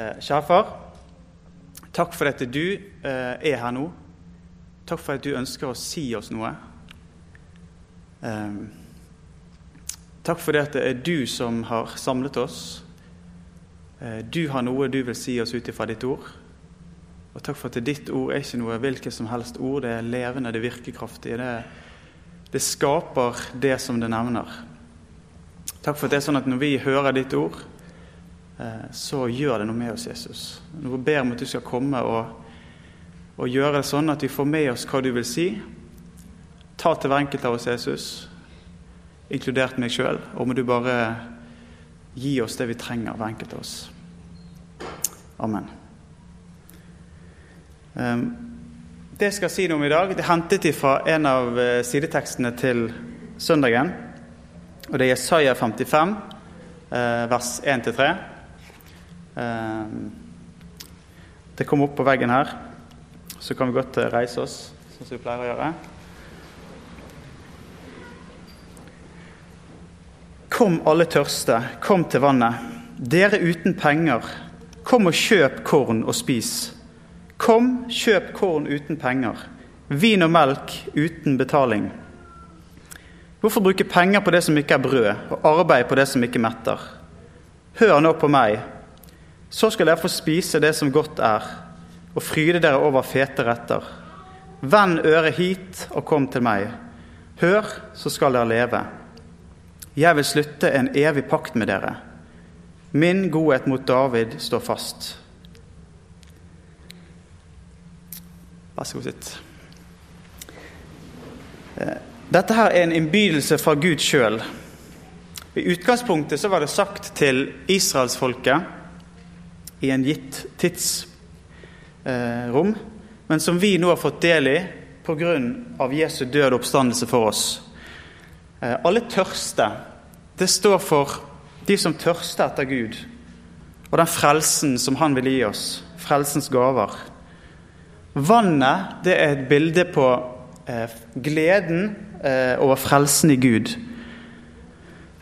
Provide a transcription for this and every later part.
Eh, kjære far, takk for at du eh, er her nå. Takk for at du ønsker å si oss noe. Eh, takk for det at det er du som har samlet oss. Du har noe du vil si oss ut ifra ditt ord. Og takk for at ditt ord er ikke noe hvilket som helst ord. Det er levende, det er virkekraftig. Det, det skaper det som det nevner. Takk for at det er sånn at når vi hører ditt ord, så gjør det noe med oss, Jesus. Nå ber om at du skal komme og, og gjøre det sånn at vi får med oss hva du vil si. Ta til hver enkelt av oss, Jesus, inkludert meg sjøl. Og må du bare gi oss det vi trenger, hver enkelt av oss. Amen. Ehm, det jeg skal si noe om i dag, det er hentet fra en av eh, sidetekstene til søndagen. Og det er Jesaja 55, eh, vers 1-3. Ehm, det kommer opp på veggen her. Så kan vi godt eh, reise oss, sånn som vi pleier å gjøre. Kom alle tørste, kom til vannet. Dere uten penger, kom og kjøp korn og spis. Kom, kjøp korn uten penger, vin og melk uten betaling. Hvorfor bruke penger på det som ikke er brød, og arbeid på det som ikke metter? Hør nå på meg, så skal dere få spise det som godt er, og fryde dere over fete retter. Vend øret hit og kom til meg. Hør, så skal dere leve. Jeg vil slutte en evig pakt med dere. Min godhet mot David står fast. Vær så god, sitt. Eh, dette her er en innbydelse fra Gud sjøl. I utgangspunktet så var det sagt til israelsfolket i en gitt tidsrom, men som vi nå har fått del i pga. Jesu død og oppstandelse for oss. Eh, alle tørste. Det står for de som tørster etter Gud, og den frelsen som Han vil gi oss. Frelsens gaver. Vannet det er et bilde på eh, gleden eh, over frelsen i Gud.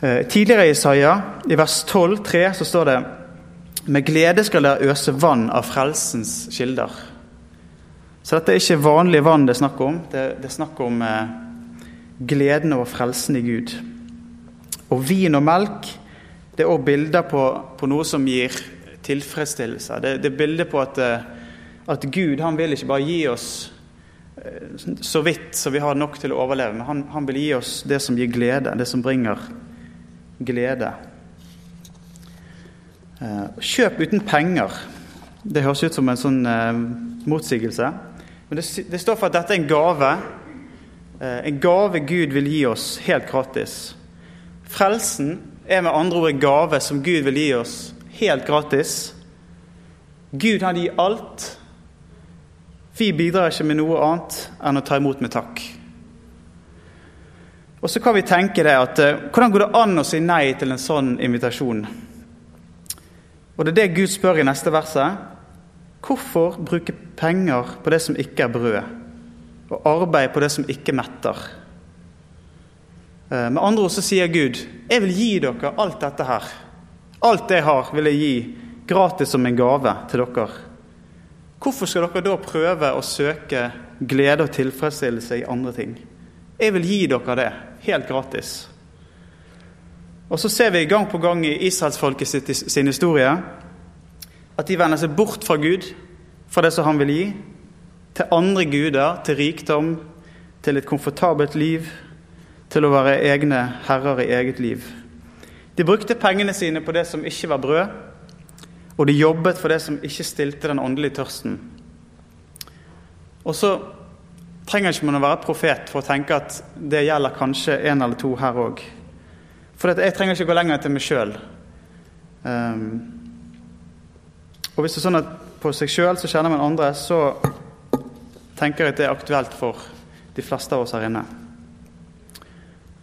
Eh, tidligere i Isaiah, i vers 12, 3, så står det med glede skal dere øse vann av frelsens kilder. Så dette er ikke vanlig vann det er snakk om. Det, det er snakk om eh, gleden over frelsen i Gud. Og vin og melk det er òg bilder på, på, noe som gir tilfredsstillelse. Det, det er bilder på at eh, at Gud han vil ikke bare gi oss eh, så vidt så vi har nok til å overleve, men han, han vil gi oss det som gir glede, det som bringer glede. Eh, kjøp uten penger. Det høres ut som en sånn eh, motsigelse. Men det, det, står for at dette er en gave. Eh, en gave Gud vil gi oss helt gratis. Frelsen er med andre ord en gave som Gud vil gi oss helt gratis. Gud han gir alt vi bidrar ikke med noe annet enn å ta imot med takk. Og så kan vi tenke det at Hvordan går det an å si nei til en sånn invitasjon? Og Det er det Gud spør i neste verset. Hvorfor bruke penger på det som ikke er brød, og arbeid på det som ikke metter? Eh, med andre ord så sier Gud, 'Jeg vil gi dere alt dette her.' 'Alt det jeg har, vil jeg gi gratis som en gave til dere.' Hvorfor skal dere da prøve å søke glede og tilfredsstillelse i andre ting? Jeg vil gi dere det, helt gratis. Og så ser vi gang på gang i israelsfolket sin historie at de vender seg bort fra Gud, fra det som han vil gi, til andre guder, til rikdom, til et komfortabelt liv, til å være egne herrer i eget liv. De brukte pengene sine på det som ikke var brød, og de jobbet for det som ikke stilte den åndelige tørsten. Og så trenger ikke man å være profet for å tenke at det gjelder kanskje en eller to her òg. For jeg trenger ikke gå lenger til meg sjøl. Um, ehm, og hvis det er sånn at på seg sjøl så kjenner man andre, så tenker jeg at det er aktuelt for de fleste av oss her inne.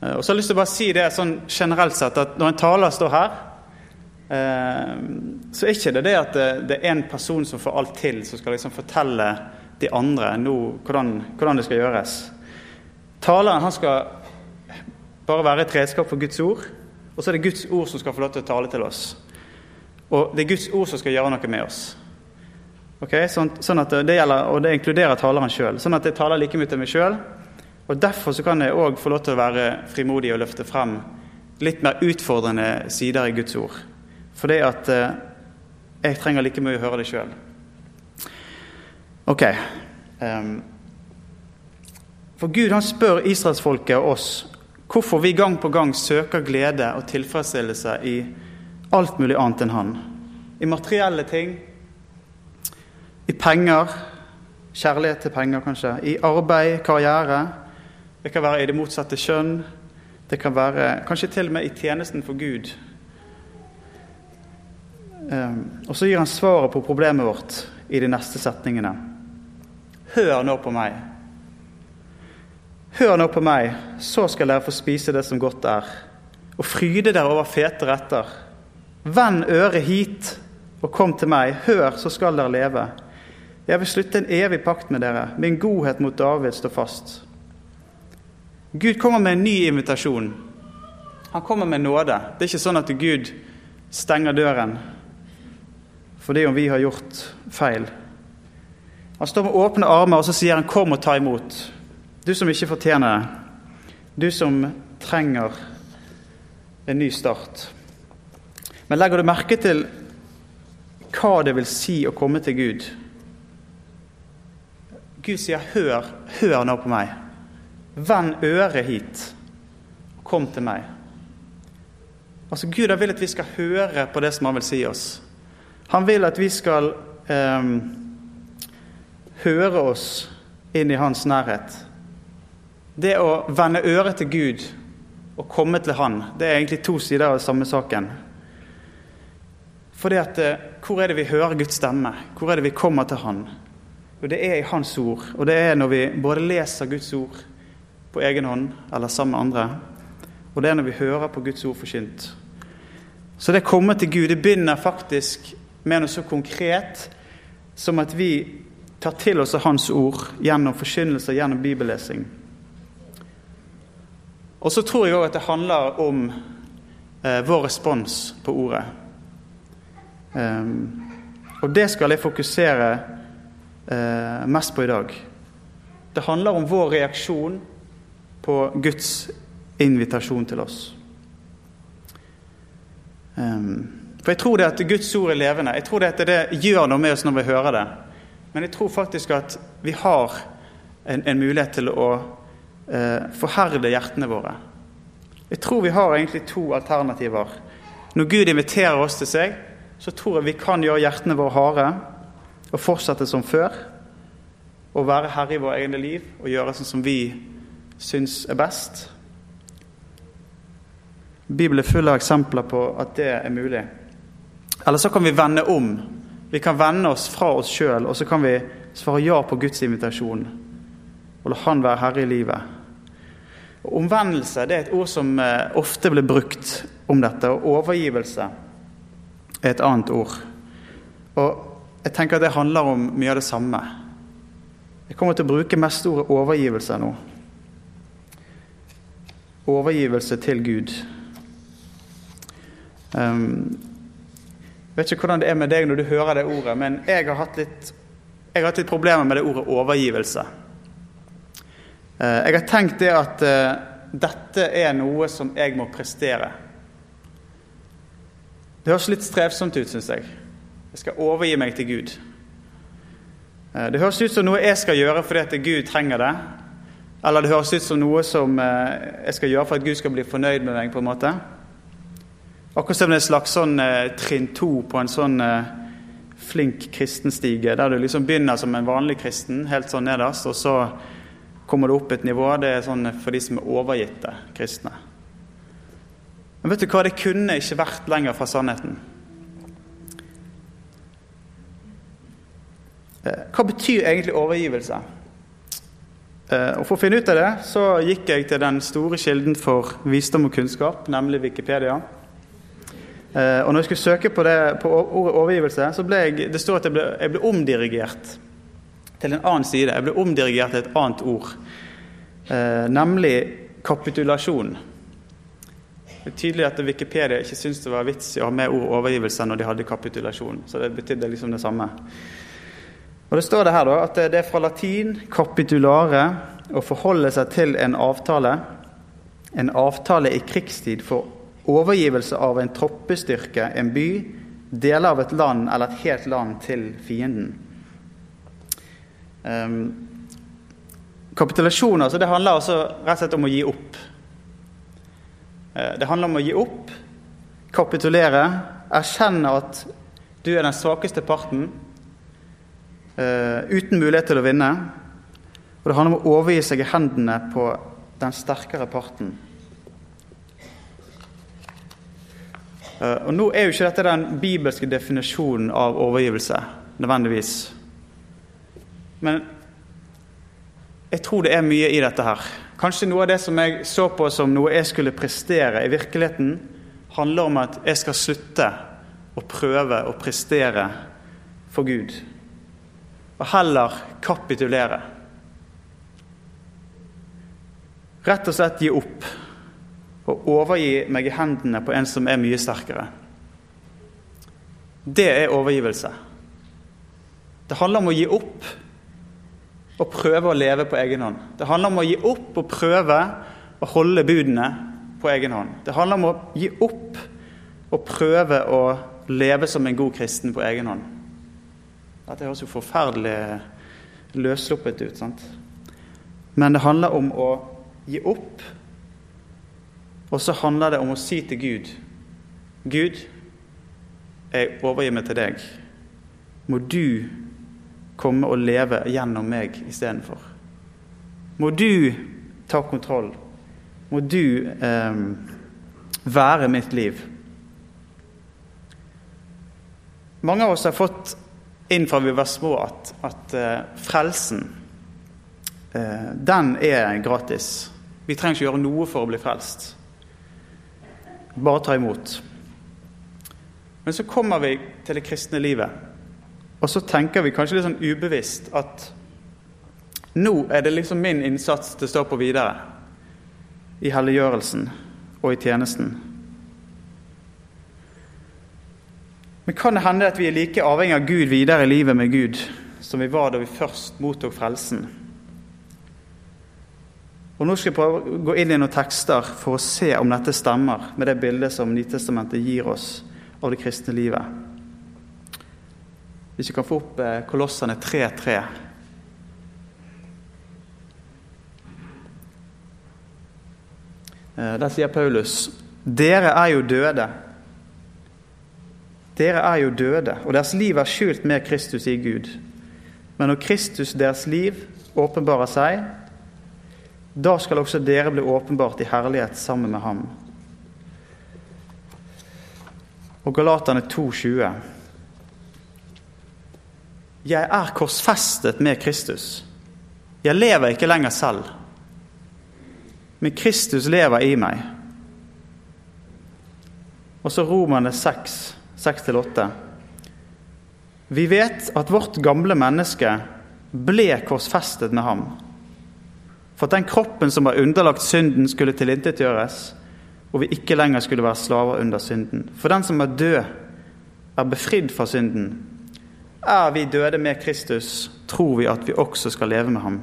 Uh, og så har jeg lyst til å bare si det sånn generelt sett, at når en taler står her, uh, så er ikke det det at det, er en person som får alt til, som skal liksom fortelle de andre nå hvordan, hvordan det skal gjøres. Taleren han skal bare være et redskap for Guds ord, og så er det Guds ord som skal få lov til å tale til oss. Og det er Guds ord som skal gjøre noe med oss. Okay? Sånn, sånn det gjelder, Og det inkluderer taleren sjøl. Sånn at jeg taler like mye til meg sjøl. Og derfor så kan jeg òg få lov til å være frimodig og løfte frem litt mer utfordrende sider i Guds ord. Fordi at eh, jeg trenger like mye å høre det sjøl. Ok. Um, for Gud han spør israelsfolket og oss hvorfor vi gang på gang søker glede og tilfredsstillelse i alt mulig annet enn Han. I materielle ting, i penger, kjærlighet til penger kanskje, i arbeid, karriere. Det kan være i det motsatte kjønn. Det kan være kanskje til og med i tjenesten for Gud. Um, og så gir han svaret på problemet vårt i de neste setningene. Hør nå på meg. Hør nå på meg, så skal dere få spise det som godt er, og fryde dere over fete retter. Vend øret hit og kom til meg, hør, så skal dere leve. Jeg vil slutte en evig pakt med dere, min godhet mot David står fast. Gud kommer med en ny invitasjon. Han kommer med nåde. Det er ikke sånn at Gud stenger døren fordi om vi har gjort feil. Han står med åpne armer og så sier han 'kom og ta imot'. Du som ikke fortjener det. Du som trenger en ny start. Men legger du merke til hva det vil si å komme til Gud? Gud sier 'hør, hør nå på meg'. Vend øret hit. Kom til meg. Altså Gud vil at vi skal høre på det som han vil si oss. Han vil at vi skal eh, høre oss inn i hans nærhet. Det å vende øret til Gud og komme til Han, det er egentlig to sider av samme saken. Fordi at, eh, Hvor er det vi hører Guds stemme? Hvor er det vi kommer til Han? Jo, det er i Hans ord. Og det er når vi både leser Guds ord på egen hånd eller sammen med andre, og det er når vi hører på Guds ord forkynt. Så det å komme til Gud det begynner faktisk med noe så konkret som at vi tar til oss Hans ord gjennom forkynnelse gjennom bibellesing. Og så tror jeg òg at det handler om eh, vår respons på ordet. Um, og det skal jeg fokusere eh, mest på i dag. Det handler om vår reaksjon på Guds invitasjon til oss. Um, for jeg tror det at Guds ord er levende. Jeg tror det at det gjør noe med oss når vi hører det. Men jeg tror faktisk at vi har en, en mulighet til å eh, forherde hjertene våre. Jeg tror vi har egentlig to alternativer. Når Gud inviterer oss til seg, så tror jeg vi kan gjøre hjertene våre harde og fortsette som før. Og være herre i våre egne liv og gjøre sånn som vi syns er best. Bibelen er full av eksempler på at det er mulig. Eller så kan vi vende om. Vi kan vende oss fra oss sjøl, og så kan vi svare ja på Guds invitasjon. Og la Han være herre i livet. Og omvendelse det er et ord som eh, ofte blir brukt om dette. Og overgivelse er et annet ord. Og jeg tenker at det handler om mye av det samme. Jeg kommer til å bruke mest ordet overgivelse nå. Overgivelse til Gud. Um, vet ikke hvordan det er med deg når du hører det ordet, men jeg har hatt litt, jeg har hatt litt problemer med det ordet overgivelse. Eh, jeg har tenkt det at eh, dette er noe som jeg må prestere. Det høres litt strevsomt ut, syns jeg. Jeg skal overgi meg til Gud. Eh, det høres ut som noe jeg skal gjøre fordi at Gud trenger det. Eller det høres ut som noe som jeg skal gjøre for at Gud skal bli fornøyd med meg. på en måte. Akkurat som det er en slags sånn trinn to på en sånn flink kristenstige, der du liksom begynner som en vanlig kristen, helt sånn nederst, og så kommer det opp et nivå. Det er sånn for de som er overgitte kristne. Men vet du hva, det kunne ikke vært lenger fra sannheten. Eh, hva betyr egentlig overgivelse? Eh, og For å finne ut av det så gikk jeg til den store kilden for visdom og kunnskap, nemlig Wikipedia. Eh, og når jeg skulle søke på, det, på ordet overgivelse, så ble jeg, det står at jeg ble, jeg ble, omdirigert til en annen side. Jeg ble omdirigert til et annet ord, eh, nemlig kapitulasjon. Det er tydelig at Wikipedia ikke syntes det var vits i å ha med ord overgivelse når de hadde kapitulasjon. Så det betydde liksom det samme. Og Det står det her da, at det er fra latin 'capitulare' å forholde seg til en avtale. En avtale i krigstid for overgivelse av en troppestyrke, en by, deler av et land eller et helt land til fienden. Um, kapitulasjon altså, det handler altså rett og slett om å gi opp. Uh, det handler om å gi opp, kapitulere, erkjenne at du er den svakeste parten, uh, uten mulighet til å vinne. Og det handler om å overgi seg i hendene på den sterkere parten. Uh, og Nå er jo ikke dette den bibelske definisjonen av overgivelse, nødvendigvis. Men jeg tror det er mye i dette her. Kanskje noe av det som jeg så på som noe jeg skulle prestere, i virkeligheten handler om at jeg skal slutte å prøve å prestere for Gud. Og heller kapitulere. Rett og slett gi opp og overgi meg i hendene på en som er mye sterkere. Det er overgivelse. Det handler om å gi opp og prøve å leve på egen hånd. Det handler om å gi opp og prøve å holde budene på egen hånd. Det handler om å gi opp og prøve å leve som en god kristen på egen hånd. Dette høres jo forferdelig løssluppet ut, sant? Men det handler om å gi opp, og så handler det om å si til Gud Gud, jeg overgir meg til deg. Må du komme og leve gjennom meg istedenfor. Må du ta kontroll. Må du eh, være mitt liv. Mange av oss har fått inn fra vi var små at, at eh, frelsen, eh, den er gratis. Vi trenger ikke gjøre noe for å bli frelst. Bare ta imot. Men så kommer vi til det kristne livet, og så tenker vi kanskje litt sånn ubevisst at nå er det liksom min innsats det står på videre. I helliggjørelsen og i tjenesten. Men kan det hende at vi er like avhengig av Gud videre i livet med Gud som vi var da vi først mottok frelsen? Og Nå skal jeg prøve å gå inn i noen tekster for å se om dette stemmer med det bildet som Nytestamentet gir oss av det kristne livet. Hvis vi kan få opp eh, Kolossene 3.3. Eh, der sier Paulus.: Dere er jo døde. Dere er jo døde, og deres liv er skjult med Kristus i Gud. Men når Kristus, deres liv, åpenbarer seg, da skal også dere bli åpenbart i herlighet sammen med ham. Og Galaterne 2,20. Jeg er korsfestet med Kristus. Jeg lever ikke lenger selv, men Kristus lever i meg. Og så Romerne 6, 6-8. Vi vet at vårt gamle menneske ble korsfestet med ham for at den kroppen som var underlagt synden, skulle tilintetgjøres, og vi ikke lenger skulle være slaver under synden. For den som er død, er befridd fra synden. Er vi døde med Kristus, tror vi at vi også skal leve med ham.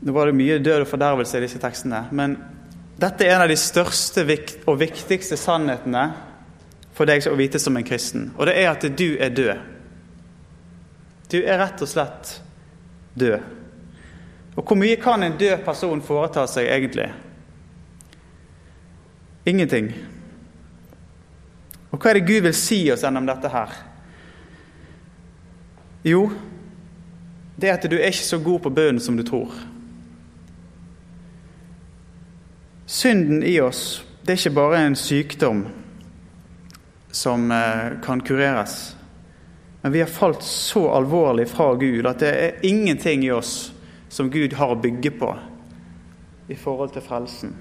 Nå var det mye død og fordervelse i disse tekstene, men dette er en av de største og viktigste sannhetene for deg å vite som en kristen, og det er at du er død. Du er rett og slett død. Og hvor mye kan en død person foreta seg egentlig? Ingenting. Og hva er det Gud vil si oss gjennom dette her? Jo, det er at du er ikke så god på bønnen som du tror. Synden i oss, det er ikke bare en sykdom som eh, kan kureres. Men vi har falt så alvorlig fra Gud at det er ingenting i oss som Gud har å bygge på i forhold til frelsen.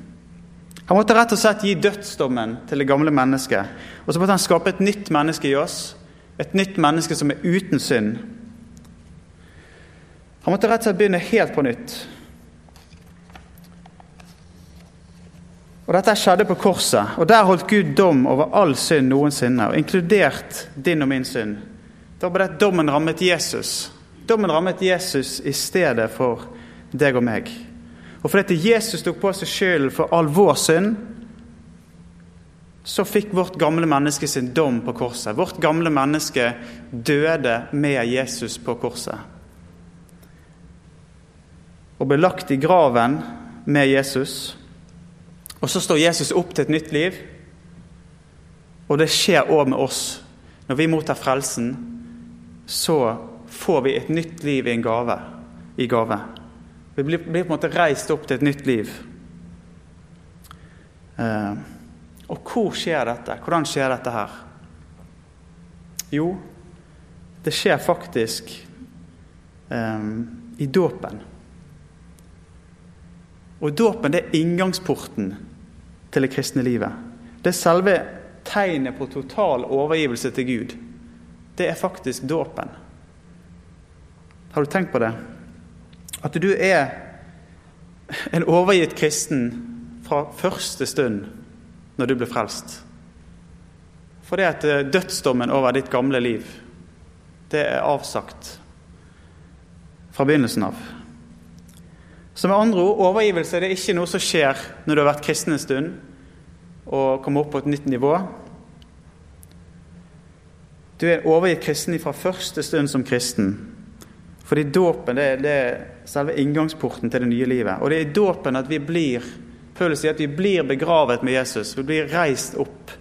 Han måtte rett og slett gi dødsdommen til det gamle mennesket. Og så måtte han skape et nytt menneske i oss. Et nytt menneske som er uten synd. Han måtte rett og slett begynne helt på nytt. Og Dette skjedde på korset, og der holdt Gud dom over all synd noensinne, og inkludert din og min synd. Da ble det dommen rammet Jesus. Dommen rammet Jesus i stedet for deg og meg. Og fordi Jesus tok på seg skylden for all vår synd, så fikk vårt gamle menneske sin dom på korset. Vårt gamle menneske døde med Jesus på korset. Og ble lagt i graven med Jesus. Og så står Jesus opp til et nytt liv. Og det skjer òg med oss. Når vi mottar frelsen, så får vi et nytt liv i en gave. I gave. Vi blir, blir, på en måte reist opp til et nytt liv. Eh, og hvor skjer dette? Hvordan skjer dette her? Jo, det skjer faktisk eh, i dåpen. Og dåpen det er inngangsporten til det kristne livet. Det er selve tegnet på total overgivelse til Gud. Det er faktisk dåpen. Har du tenkt på det? At du er en overgitt kristen fra første stund når du blir frelst. For det at eh, dødsdommen over ditt gamle liv, det er avsagt fra begynnelsen av. Så med andre ord, overgivelse det er ikke noe som skjer når du har vært kristen en stund og kommer opp på et nytt nivå. Du er en overgitt kristen fra første stund som kristen. Fordi dåpen det, det, er selve inngangsporten til det nye livet. Og det er i dåpen at vi blir Paulus at vi blir begravet med Jesus. Vi blir reist opp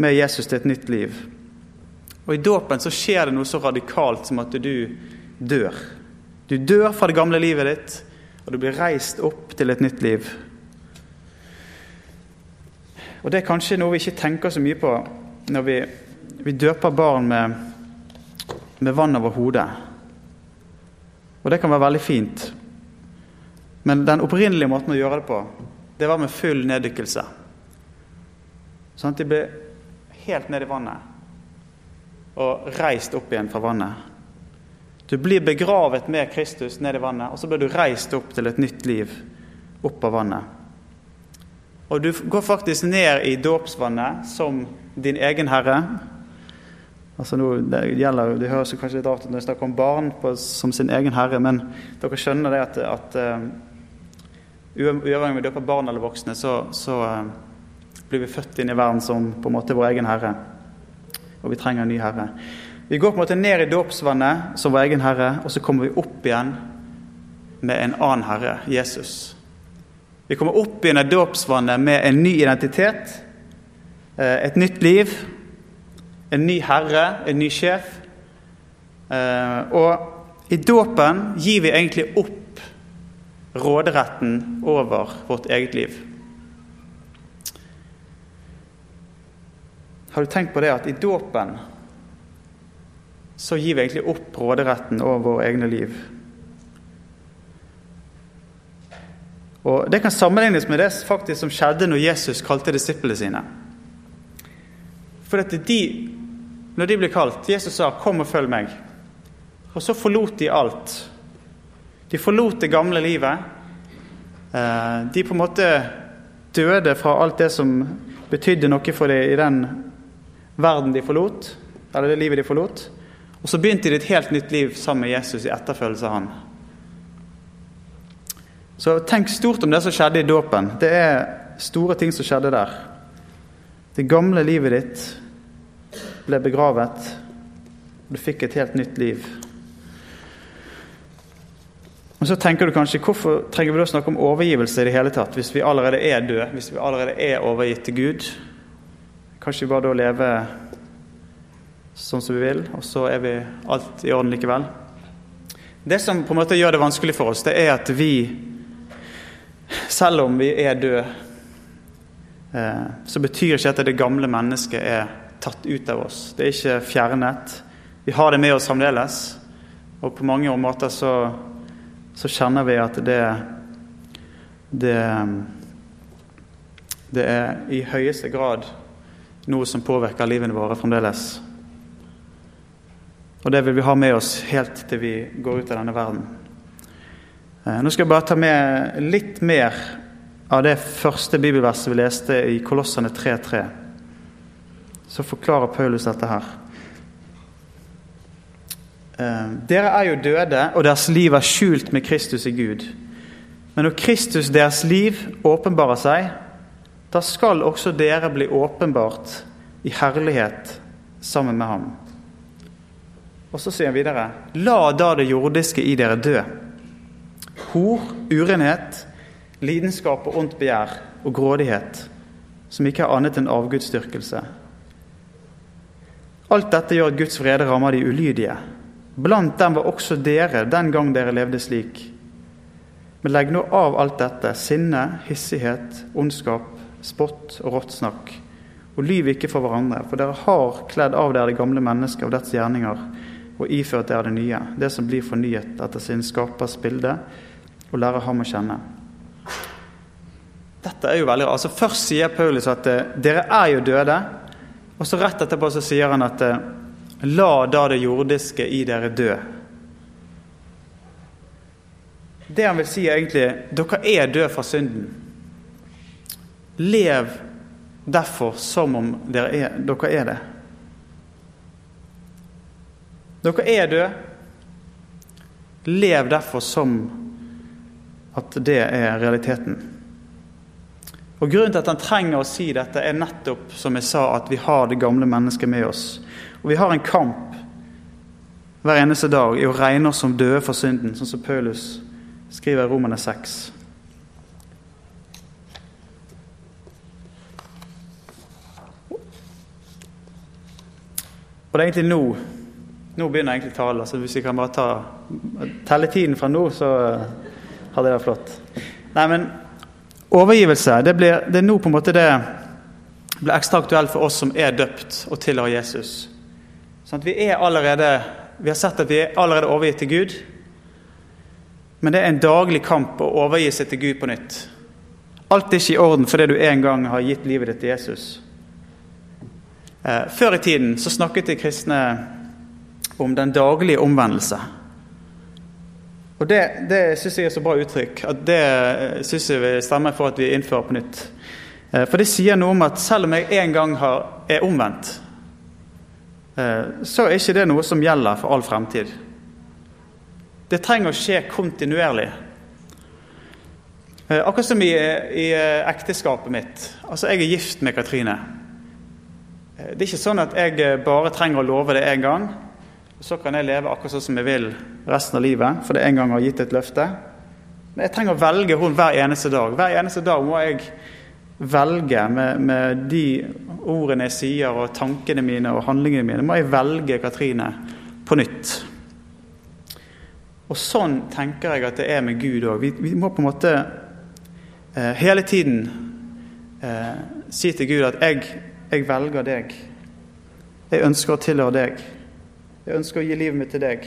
med Jesus til et nytt liv. Og i dåpen så skjer det noe så radikalt som at du dør. Du dør fra det gamle livet ditt og du blir reist opp til et nytt liv. Og Det er kanskje noe vi ikke tenker så mye på når vi, vi døper barn med, med vann over hodet. Og det kan være veldig fint. Men den opprinnelige måten å gjøre det på, det var med full neddykkelse. Sånn at de ble helt ned i vannet og reist opp igjen fra vannet. Du blir begravet med Kristus ned i vannet, og så blir du reist opp til et nytt liv opp av vannet. Og du går faktisk ned i dåpsvannet som din egen herre. Altså nå, det, gjelder, det høres kanskje litt rart ut når jeg snakker om barn på, som sin egen herre, men dere skjønner det at, at uh, uavhengig om vi døper barn eller voksne, så, så uh, blir vi født inn i verden som på en måte vår egen herre. Og vi trenger en ny herre. Vi går på en måte ned i dåpsvannet som vår egen herre, og så kommer vi opp igjen med en annen herre, Jesus. Vi kommer opp igjen i dåpsvannet med en ny identitet, eh, et nytt liv, en ny herre, en ny sjef. Eh, og i dåpen gir vi egentlig opp råderetten over vårt eget liv. Har du tenkt på det at i dåpen så gir vi egentlig opp råderetten over våre egne liv. Og Det kan sammenlignes med det faktisk som skjedde når Jesus kalte disiplene sine. For at de, når de ble kalt Jesus sa 'kom og følg meg', og så forlot de alt. De forlot det gamle livet. Eh, de på en måte døde fra alt det som betydde noe for dem i den verden de forlot, eller det livet de forlot. Og så begynte de et helt nytt liv sammen med Jesus i etterfølgelse av han. Så tenk stort om det som skjedde i dåpen. Det er store ting som skjedde der. Det gamle livet ditt ble begravet, og du fikk et helt nytt liv. Og Så tenker du kanskje hvorfor trenger vi da snakke om overgivelse i det hele tatt, hvis vi allerede er døde, hvis vi allerede er overgitt til Gud? Kanskje vi bare da lever sånn som vi vil, og så er vi alt i orden likevel. Det som på en måte gjør det vanskelig for oss, det er at vi, selv om vi er døde, eh, så betyr ikke at det gamle mennesket er tatt ut av oss. Det er ikke fjernet. Vi har det med oss fremdeles. Og på mange måter så, så kjenner vi at det, det Det er i høyeste grad noe som påvirker livene våre fremdeles. Og det vil vi ha med oss helt til vi går ut av denne verden. Eh, nå skal jeg bare ta med litt mer av det første bibelverset vi leste i Kolossene 3.3, så forklarer Paulus dette her. Eh, dere er jo døde, og deres liv er skjult med Kristus i Gud. Men når Kristus, deres liv, åpenbarer seg, da skal også dere bli åpenbart i herlighet sammen med ham. Og så sier han videre.: La da det jordiske i dere dø. Hor, urenhet, lidenskap og ondt begjær og grådighet, som ikke er annet enn avgudsdyrkelse. Alt dette gjør at Guds vrede rammer de ulydige. Blant dem var også dere den gang dere levde slik. Men legg nå av alt dette sinne, hissighet, ondskap, spott og rått snakk. Og lyv ikke for hverandre, for dere har kledd av dere det gamle mennesket og dets gjerninger, og iført dere det nye, det som blir fornyet etter sin skapers bilde, og lærer ham å kjenne. Dette er jo veldig altså Først sier Paulus at eh, dere er jo døde, og så rett etterpå så sier han at eh, la da det jordiske i dere dø. Det han vil si, er egentlig dere er døde fra synden. Lev derfor som om dere er, dere er det. Dere er døde. Lev derfor som at det er realiteten. Og Grunnen til at han trenger å si dette, er nettopp som jeg sa, at vi har det gamle mennesket med oss. Og vi har en kamp hver eneste dag i å regne oss som døde for synden, sånn som Paulus skriver i Romane 6. Og det er egentlig nå nå begynner egentlig talen. så Hvis vi kan bare ta, telle tiden fra nå, så hadde det vært flott. Nei, men overgivelse det, blir, det er nå på en måte det blir ekstra aktuelt for oss som er døpt og tilhører Jesus. Sånn vi er allerede vi har sett at vi er allerede overgitt til Gud. Men det er en daglig kamp å overgi seg til Gud på nytt. Alt er ikke i orden fordi du en gang har gitt livet ditt til Jesus. Eh, før i tiden så snakket de kristne om den daglige omvendelse. Og Det, det syns jeg er så bra uttrykk at det eh, syns jeg vil stemme for at vi innfører på nytt. Eh, for det sier noe om at selv om jeg en gang har, er omvendt, eh, så er ikke det noe som gjelder for all fremtid. Det trenger å skje kontinuerlig. Akkurat som i, i ekteskapet mitt. Altså, Jeg er gift med Katrine. Det er ikke sånn at jeg bare trenger å love det én gang, så kan jeg leve akkurat sånn som jeg vil resten av livet, for det en gang har gitt et løfte. Men jeg trenger å velge henne hver eneste dag. Hver eneste dag må jeg velge med, med de ordene jeg sier, og tankene mine og handlingene mine, må jeg velge Katrine på nytt. Og sånn tenker jeg at det er med Gud òg. Vi, vi, må på en måte eh, hele tiden eh, si til Gud at jeg, jeg velger deg. Jeg ønsker å tilhøre deg. Jeg ønsker å gi livet mitt til deg.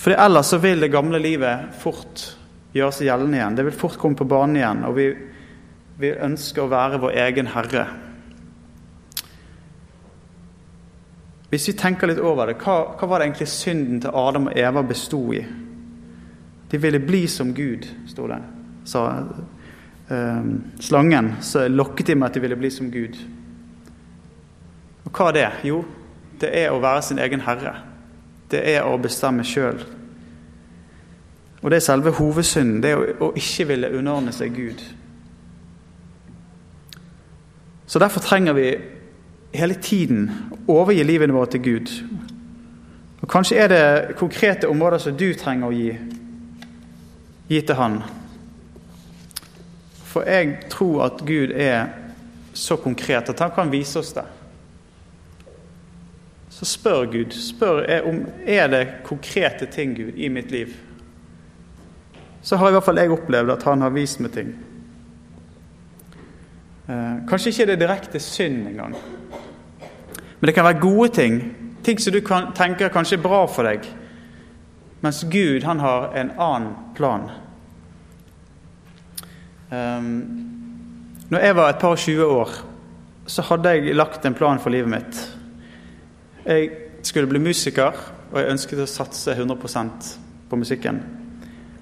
For ellers så vil det gamle livet fort gjøre seg gjeldende igjen. Det vil fort komme på banen igjen, og vi, vi ønsker å være vår egen herre. Hvis vi tenker litt over det, hva, hva var det egentlig synden til Adam og Eva besto i? De ville bli som Gud, sto det. Sa uh, slangen. Så lokket de med at de ville bli som Gud. Og hva er det? Jo, det er å være sin egen herre. Det er å bestemme sjøl. Og det er selve hovedsynden. Det er å, ikke ville underordne seg Gud. Så derfor trenger vi hele tiden å overgi livet vårt til Gud. Og Kanskje er det konkrete områder som du trenger å gi, gi til Han. For jeg tror at Gud er så konkret at han kan vise oss det så spør Gud. Spør jeg om er det konkrete ting, Gud, i mitt liv. Så har i hvert fall jeg opplevd at han har vist meg ting. Eh, kanskje ikke det er direkte synd engang. Men det kan være gode ting. Ting som du kan, tenker kanskje er bra for deg. Mens Gud, han har en annen plan. Eh, når jeg var et par og 20 år, så hadde jeg lagt en plan for livet mitt. Jeg skulle bli musiker, og jeg ønsket å satse 100% på musikken.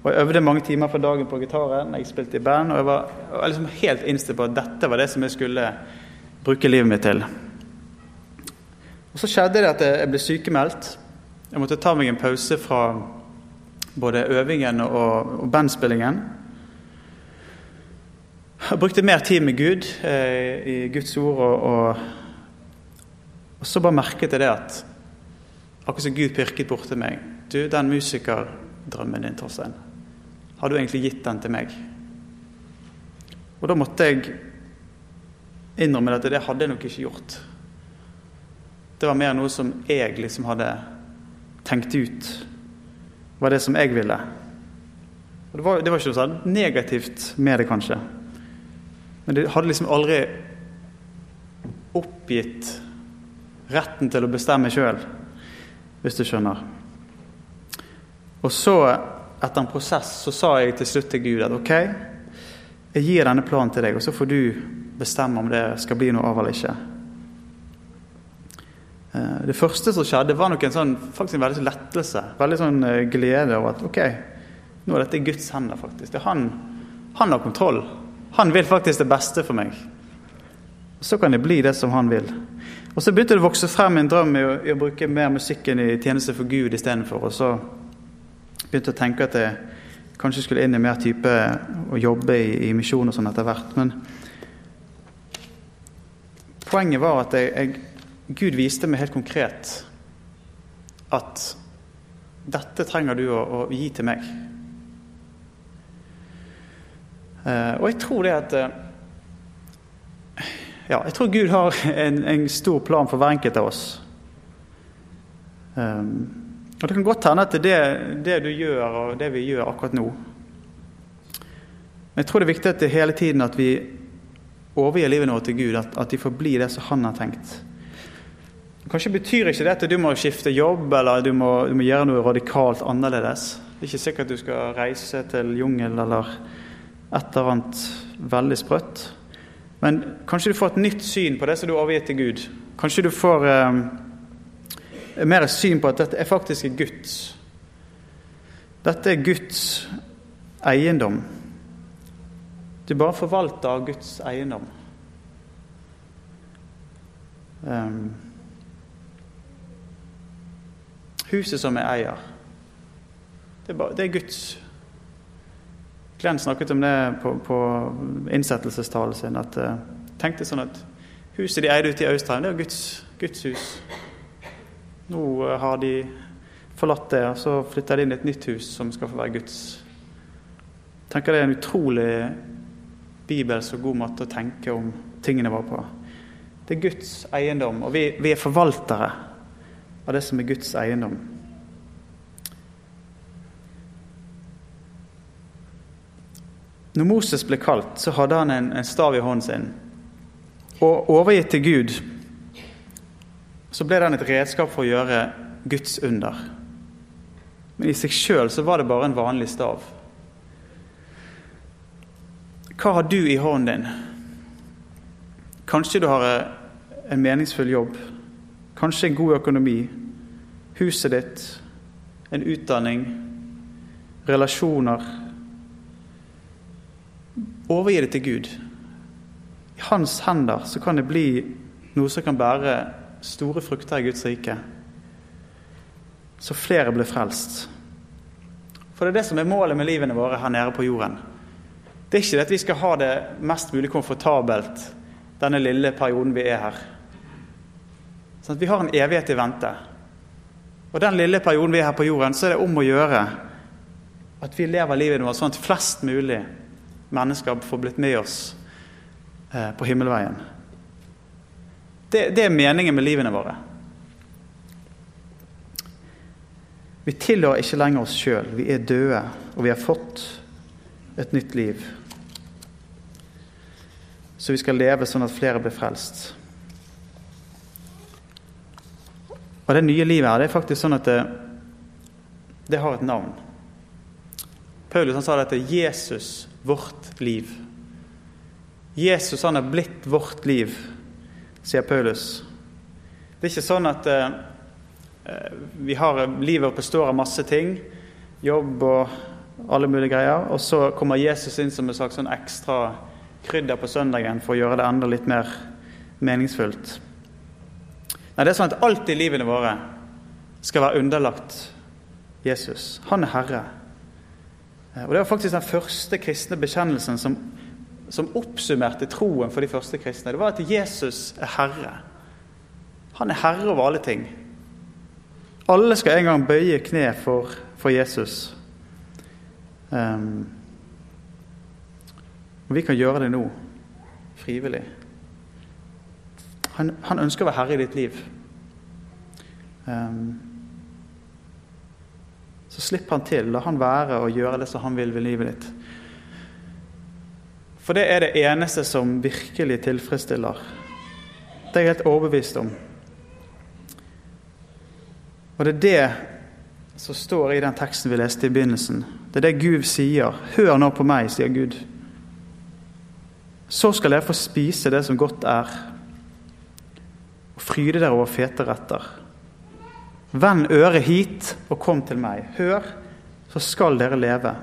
Og jeg øvde mange timer på dagen på gitaren. Jeg spilte i band, og jeg var, jeg liksom helt innstilt på at dette var det som jeg skulle bruke livet mitt til. Og Så skjedde det at jeg ble sykemeldt. Jeg måtte ta meg en pause fra både øvingen og, og bandspillingen. Jeg brukte mer tid med Gud eh, i Guds ord, og, og, og, så bare merket jeg det at akkurat som Gud pirket borti meg Du, den musikerdrømmen din, Torstein, har du egentlig gitt den til meg? Og da måtte jeg innrømme at det hadde jeg nok ikke gjort. Det var mer noe som jeg liksom hadde tenkt ut Det var det som jeg ville. Og det, var, det var ikke noe sånn negativt med det, kanskje. Men det hadde liksom aldri oppgitt retten til å bestemme sjøl, hvis du skjønner. Og så, etter en prosess, så sa jeg til slutt til Gud at OK, jeg gir denne planen til deg, og så får du bestemme om det skal bli noe av eller ikke. Eh, det første som skjedde, var nok en sånn, faktisk en veldig sånn lettelse. Veldig sånn eh, glede over at OK, nå er dette i Guds hender, faktisk. Han, han har kontroll. Han vil faktisk det beste for meg. Så kan det bli det som han vil. Og Så begynte det å vokse frem en drøm i å, i å bruke mer musikken i tjeneste for Gud istedenfor. Og så begynte jeg å tenke at jeg kanskje skulle inn i mer type å jobbe i, i misjon og sånn etter hvert. Men poenget var at jeg, jeg Gud viste meg helt konkret at dette trenger du å, å gi til meg. Uh, og jeg tror det at uh, Ja, jeg tror Gud har en, en, stor plan for hver enkelt av oss. Um, og det kan godt hende at det det du gjør, og det vi gjør akkurat nå Men jeg tror det er viktig at det hele tiden at vi overgir livet vårt til Gud, at, at de bli det som Han har tenkt. Kanskje betyr ikke det at du må skifte jobb eller du må, du må gjøre noe radikalt annerledes. Det er ikke sikkert du skal reise til jungel eller et eller annet veldig sprøtt. Men kanskje du får et nytt syn på det som du har overgitt til Gud. Kanskje du får eh, mer syn på at dette er faktisk Guds. Dette er Guds eiendom. Du bare forvalter Guds eiendom. Um, Huset som jeg eier. Det er, bare, det er Guds. Glenn snakket om det på, på innsettelsestalen sin. at uh, tenkte sånn at Huset de eide ute i Austrheim, det er Guds, Guds hus. Nå uh, har de forlatt det, og så flytter de inn i et nytt hus som skal få være Guds. Tenker Det er en utrolig bibelsk og god måte å tenke om tingene våre på. Det er Guds eiendom, og vi, vi er forvaltere av det som er Guds eiendom. Når Moses ble kalt, så hadde han en, en stav i hånden sin. Og overgitt til Gud så ble den et redskap for å gjøre Guds under. Men i seg sjøl så var det bare en vanlig stav. Hva har du i hånden din? Kanskje du har en meningsfull jobb. Kanskje en god økonomi, huset ditt, en utdanning, relasjoner. Overgi det til Gud. I hans hender så kan det bli noe som kan bære store frukter i Guds rike. Så flere blir frelst. For det er det som er målet med livene våre her nede på jorden. Det er ikke det at vi skal ha det mest mulig komfortabelt denne lille perioden vi er her. Sånn vi har en evighet i vente. Og den lille perioden vi er her på jorden, så er det om å gjøre at vi lever livet vårt sånn at flest mulig mennesker får blitt med oss eh, på himmelveien. Det, det, er meningen med livene våre. Vi tilhører ikke lenger oss sjøl. Vi er døde, og vi har fått et nytt liv. Så vi skal leve sånn at flere blir frelst. Og det nye livet her, det er faktisk sånn at det, det har et navn. Paulus han sa dette Jesus, vårt liv. Jesus han er blitt vårt liv, sier Paulus. Det er ikke sånn at eh, vi har, livet består av masse ting. Jobb og alle mulige greier. Og så kommer Jesus inn som en slags sånn ekstra krydder på søndagen for å gjøre det enda litt mer meningsfullt. Nei, det er sånn at alt i livene våre skal være underlagt Jesus. Han er herre. Eh, og Det var faktisk den første kristne bekjennelsen som, som oppsummerte troen for de første kristne. Det var at Jesus er herre. Han er herre over alle ting. Alle skal en gang bøye kne for, for Jesus. Um, og vi kan gjøre det nå, frivillig. Han, han ønsker å være herre i ditt liv. Um, så slipp han til. La han være og gjøre det som han vil ved livet ditt. For det er det eneste som virkelig tilfredsstiller. Det er jeg helt overbevist om. Og det er det som står i den teksten vi leste i begynnelsen. Det er det Gud sier. Hør nå på meg, sier Gud. Så skal dere få spise det som godt er, og fryde dere over fete retter. Vend øret hit og kom til meg. Hør, så skal dere leve.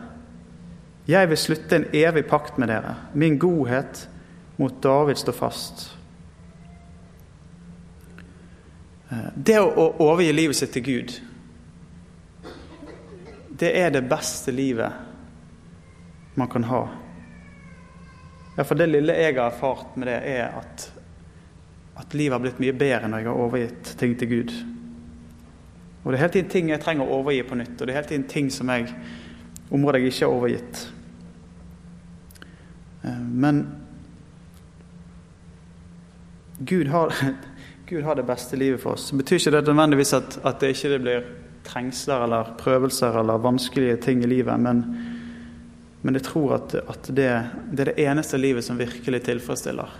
Jeg vil slutte en evig pakt med dere. Min godhet mot David står fast. Det å overgi livet sitt til Gud, det er det beste livet man kan ha. For det lille jeg har erfart med det, er at, at livet har blitt mye bedre når jeg har overgitt ting til Gud. Og det er hele tiden ting jeg trenger å overgi på nytt, og det er hele tiden ting som jeg områder jeg ikke har overgitt. Eh, men Gud har, Gud har det beste livet for oss. Det betyr ikke det nødvendigvis at, at det ikke blir trengsler eller prøvelser eller vanskelige ting i livet, men, men jeg tror at, at det, det er det eneste livet som virkelig tilfredsstiller.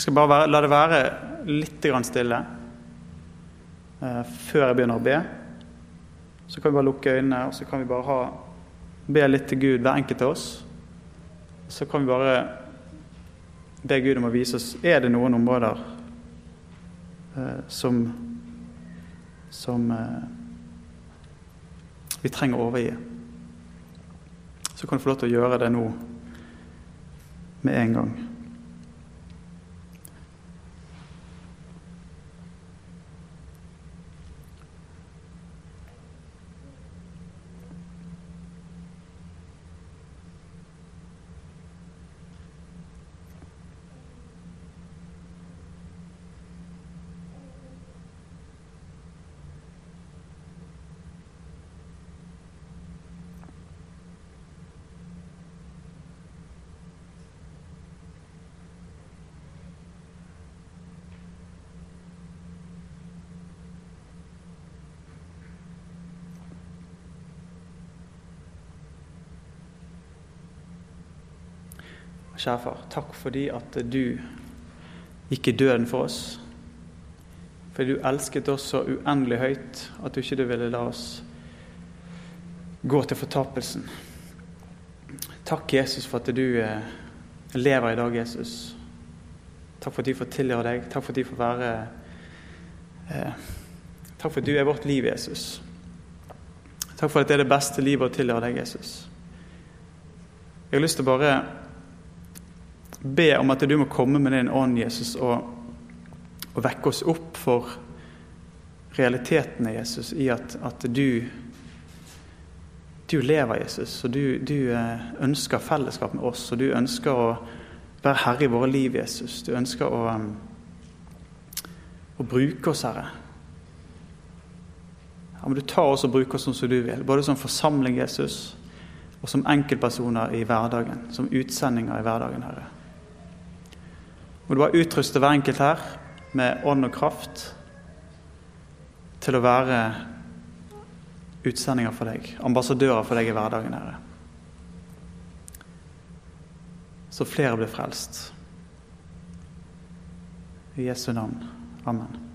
Jeg skal bare være, la det være litt stille uh, før jeg begynner å be. Så kan vi bare lukke øynene og så kan vi bare ha, be litt til Gud, hver enkelt av oss. Så kan vi bare be Gud om å vise oss er det noen områder eh, som, som eh, vi trenger å overgi. Så kan du få lov til å gjøre det nå med en gang. Kjære far, takk fordi at du gikk i døden for oss. Fordi du elsket oss så uendelig høyt at du ikke ville la oss gå til fortapelsen. Takk, Jesus, for at du eh, lever i dag, Jesus. Takk for at de får tilhøre deg. Takk for at de får være eh, Takk for at du er vårt liv, Jesus. Takk for at det er det beste livet å tilhøre deg, Jesus. Jeg har lyst til å bare be om at du må komme med din ånd, Jesus, og, og vekke oss opp for realitetene, Jesus, i at, at du, du lever, Jesus, og du, du, eh, ønsker fellesskap med oss, og du ønsker å være herre i våre liv, Jesus. Du ønsker å, å bruke oss, Herre. Ja, men du tar oss og bruker oss sånn som du vil, både som forsamling, Jesus, og som enkeltpersoner i hverdagen, som utsendinger i hverdagen, Herre. Må du bare utruste hver enkelt her med ånd og kraft til å være utsendinger for deg, ambassadører for deg i hverdagen, Herre. Så flere blir frelst. I Jesu navn. Amen.